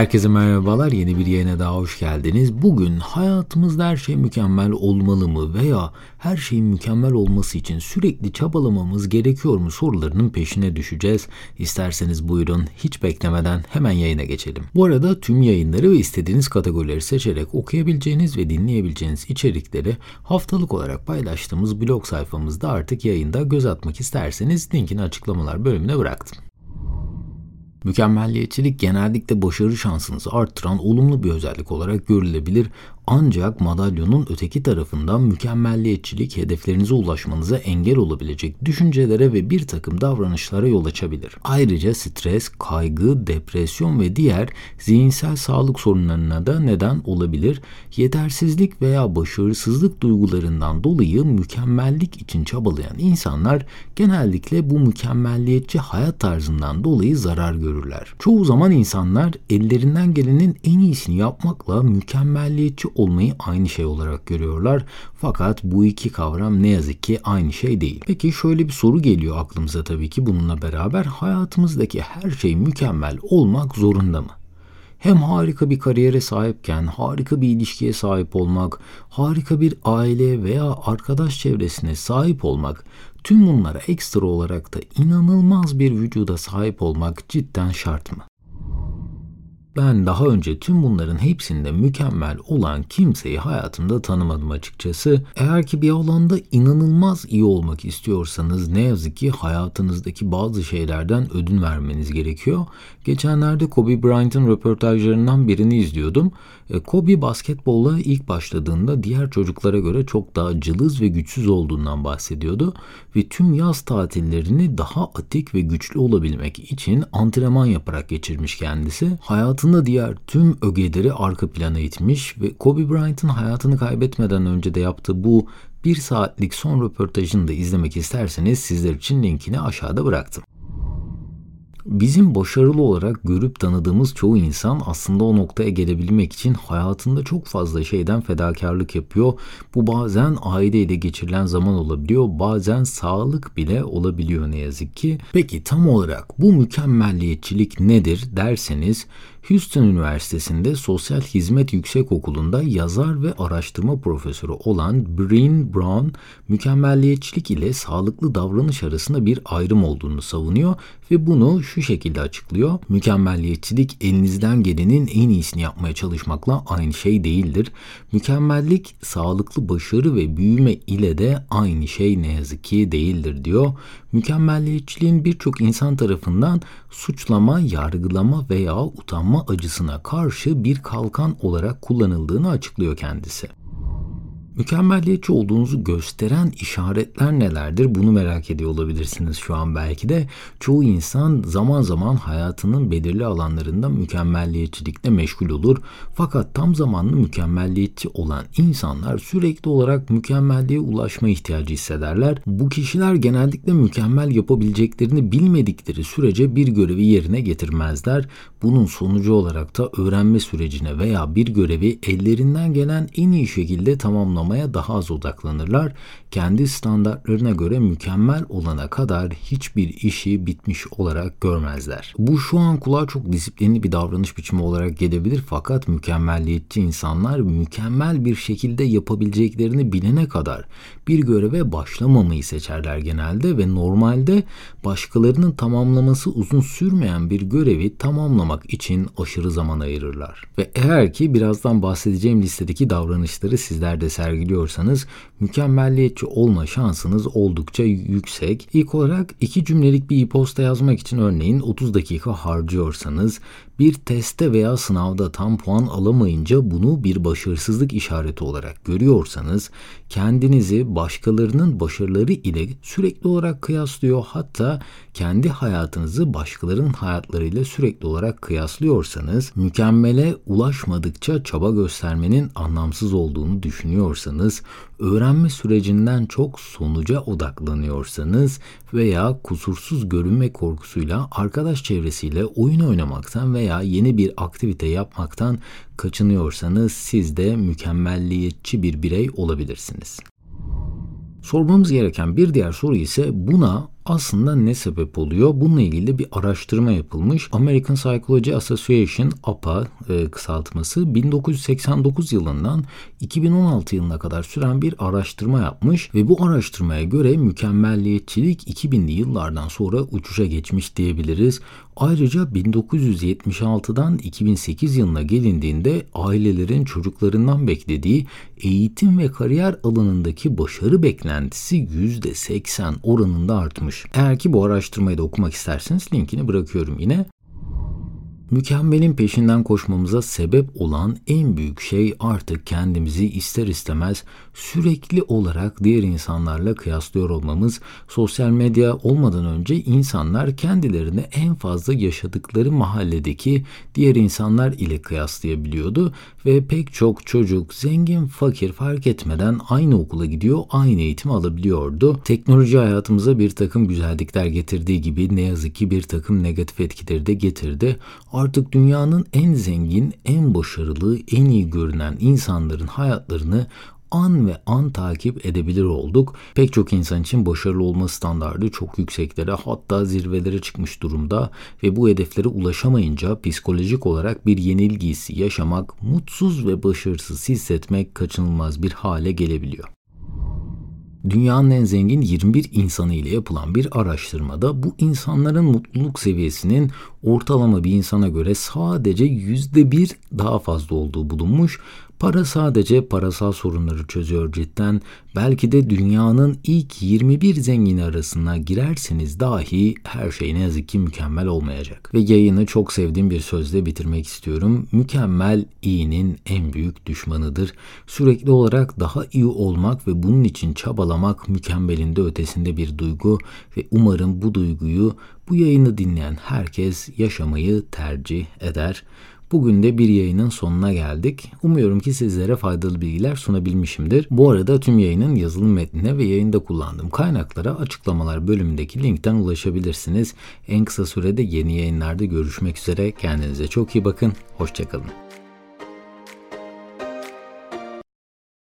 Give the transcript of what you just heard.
Herkese merhabalar. Yeni bir yayına daha hoş geldiniz. Bugün hayatımızda her şey mükemmel olmalı mı veya her şeyin mükemmel olması için sürekli çabalamamız gerekiyor mu sorularının peşine düşeceğiz. İsterseniz buyurun hiç beklemeden hemen yayına geçelim. Bu arada tüm yayınları ve istediğiniz kategorileri seçerek okuyabileceğiniz ve dinleyebileceğiniz içerikleri haftalık olarak paylaştığımız blog sayfamızda artık yayında göz atmak isterseniz linkini açıklamalar bölümüne bıraktım. Mükemmelliyetçilik genellikle başarı şansınızı arttıran olumlu bir özellik olarak görülebilir ancak madalyonun öteki tarafından mükemmelliyetçilik hedeflerinize ulaşmanıza engel olabilecek düşüncelere ve bir takım davranışlara yol açabilir. Ayrıca stres, kaygı, depresyon ve diğer zihinsel sağlık sorunlarına da neden olabilir. Yetersizlik veya başarısızlık duygularından dolayı mükemmellik için çabalayan insanlar genellikle bu mükemmelliyetçi hayat tarzından dolayı zarar görürler. Çoğu zaman insanlar ellerinden gelenin en iyisini yapmakla mükemmelliyetçi olmayı aynı şey olarak görüyorlar. Fakat bu iki kavram ne yazık ki aynı şey değil. Peki şöyle bir soru geliyor aklımıza tabii ki bununla beraber hayatımızdaki her şey mükemmel olmak zorunda mı? Hem harika bir kariyere sahipken harika bir ilişkiye sahip olmak, harika bir aile veya arkadaş çevresine sahip olmak, tüm bunlara ekstra olarak da inanılmaz bir vücuda sahip olmak cidden şart mı? Ben daha önce tüm bunların hepsinde mükemmel olan kimseyi hayatımda tanımadım açıkçası. Eğer ki bir alanda inanılmaz iyi olmak istiyorsanız ne yazık ki hayatınızdaki bazı şeylerden ödün vermeniz gerekiyor. Geçenlerde Kobe Bryant'ın röportajlarından birini izliyordum. E, Kobe basketbolla ilk başladığında diğer çocuklara göre çok daha cılız ve güçsüz olduğundan bahsediyordu ve tüm yaz tatillerini daha atik ve güçlü olabilmek için antrenman yaparak geçirmiş kendisi. Hayatında diğer tüm ögeleri arka plana itmiş ve Kobe Bryant'ın hayatını kaybetmeden önce de yaptığı bu bir saatlik son röportajını da izlemek isterseniz sizler için linkini aşağıda bıraktım. Bizim başarılı olarak görüp tanıdığımız çoğu insan aslında o noktaya gelebilmek için hayatında çok fazla şeyden fedakarlık yapıyor. Bu bazen aileyle geçirilen zaman olabiliyor, bazen sağlık bile olabiliyor ne yazık ki. Peki tam olarak bu mükemmelliyetçilik nedir derseniz Houston Üniversitesi'nde Sosyal Hizmet Yüksekokulu'nda yazar ve araştırma profesörü olan Breen Brown, mükemmelliyetçilik ile sağlıklı davranış arasında bir ayrım olduğunu savunuyor ve bunu şu şekilde açıklıyor. Mükemmelliyetçilik elinizden gelenin en iyisini yapmaya çalışmakla aynı şey değildir. Mükemmellik sağlıklı başarı ve büyüme ile de aynı şey ne yazık ki değildir diyor. Mükemmelliyetçiliğin birçok insan tarafından suçlama, yargılama veya utanma acısına karşı bir kalkan olarak kullanıldığını açıklıyor kendisi. Mükemmelliyetçi olduğunuzu gösteren işaretler nelerdir? Bunu merak ediyor olabilirsiniz şu an belki de. Çoğu insan zaman zaman hayatının belirli alanlarında mükemmelliyetçilikle meşgul olur. Fakat tam zamanlı mükemmelliyetçi olan insanlar sürekli olarak mükemmelliğe ulaşma ihtiyacı hissederler. Bu kişiler genellikle mükemmel yapabileceklerini bilmedikleri sürece bir görevi yerine getirmezler. Bunun sonucu olarak da öğrenme sürecine veya bir görevi ellerinden gelen en iyi şekilde tamamlamak tamamlamaya daha az odaklanırlar. Kendi standartlarına göre mükemmel olana kadar hiçbir işi bitmiş olarak görmezler. Bu şu an kulağa çok disiplinli bir davranış biçimi olarak gelebilir fakat mükemmelliyetçi insanlar mükemmel bir şekilde yapabileceklerini bilene kadar bir göreve başlamamayı seçerler genelde ve normalde başkalarının tamamlaması uzun sürmeyen bir görevi tamamlamak için aşırı zaman ayırırlar. Ve eğer ki birazdan bahsedeceğim listedeki davranışları sizler de sergiliyorsanız mükemmelliyetçi olma şansınız oldukça yüksek. İlk olarak iki cümlelik bir e-posta yazmak için örneğin 30 dakika harcıyorsanız bir teste veya sınavda tam puan alamayınca bunu bir başarısızlık işareti olarak görüyorsanız kendinizi başkalarının başarıları ile sürekli olarak kıyaslıyor hatta kendi hayatınızı başkalarının hayatlarıyla sürekli olarak kıyaslıyorsanız mükemmele ulaşmadıkça çaba göstermenin anlamsız olduğunu düşünüyorsanız öğrenme sürecinden çok sonuca odaklanıyorsanız veya kusursuz görünme korkusuyla arkadaş çevresiyle oyun oynamaktan veya yeni bir aktivite yapmaktan kaçınıyorsanız siz de mükemmelliyetçi bir birey olabilirsiniz. Sormamız gereken bir diğer soru ise buna aslında ne sebep oluyor? Bununla ilgili bir araştırma yapılmış. American Psychology Association APA e, kısaltması 1989 yılından 2016 yılına kadar süren bir araştırma yapmış ve bu araştırmaya göre mükemmelliyetçilik 2000'li yıllardan sonra uçuşa geçmiş diyebiliriz. Ayrıca 1976'dan 2008 yılına gelindiğinde ailelerin çocuklarından beklediği eğitim ve kariyer alanındaki başarı beklentisi %80 oranında artmış. Eğer ki bu araştırmayı da okumak isterseniz linkini bırakıyorum yine. Mükemmelin peşinden koşmamıza sebep olan en büyük şey artık kendimizi ister istemez sürekli olarak diğer insanlarla kıyaslıyor olmamız. Sosyal medya olmadan önce insanlar kendilerini en fazla yaşadıkları mahalledeki diğer insanlar ile kıyaslayabiliyordu ve pek çok çocuk zengin fakir fark etmeden aynı okula gidiyor, aynı eğitim alabiliyordu. Teknoloji hayatımıza bir takım güzellikler getirdiği gibi ne yazık ki bir takım negatif etkileri de getirdi. Artık dünyanın en zengin, en başarılı, en iyi görünen insanların hayatlarını an ve an takip edebilir olduk. Pek çok insan için başarılı olma standardı çok yükseklere hatta zirvelere çıkmış durumda ve bu hedeflere ulaşamayınca psikolojik olarak bir yenilgi hissi yaşamak, mutsuz ve başarısız hissetmek kaçınılmaz bir hale gelebiliyor. Dünyanın en zengin 21 insanı ile yapılan bir araştırmada bu insanların mutluluk seviyesinin ortalama bir insana göre sadece %1 daha fazla olduğu bulunmuş. Para sadece parasal sorunları çözüyor cidden. Belki de dünyanın ilk 21 zengini arasına girerseniz dahi her şey ne yazık ki mükemmel olmayacak. Ve yayını çok sevdiğim bir sözle bitirmek istiyorum. Mükemmel iyinin en büyük düşmanıdır. Sürekli olarak daha iyi olmak ve bunun için çabalamak mükemmelin de ötesinde bir duygu ve umarım bu duyguyu bu yayını dinleyen herkes yaşamayı tercih eder. Bugün de bir yayının sonuna geldik. Umuyorum ki sizlere faydalı bilgiler sunabilmişimdir. Bu arada tüm yayının yazılım metnine ve yayında kullandığım kaynaklara açıklamalar bölümündeki linkten ulaşabilirsiniz. En kısa sürede yeni yayınlarda görüşmek üzere. Kendinize çok iyi bakın. Hoşçakalın.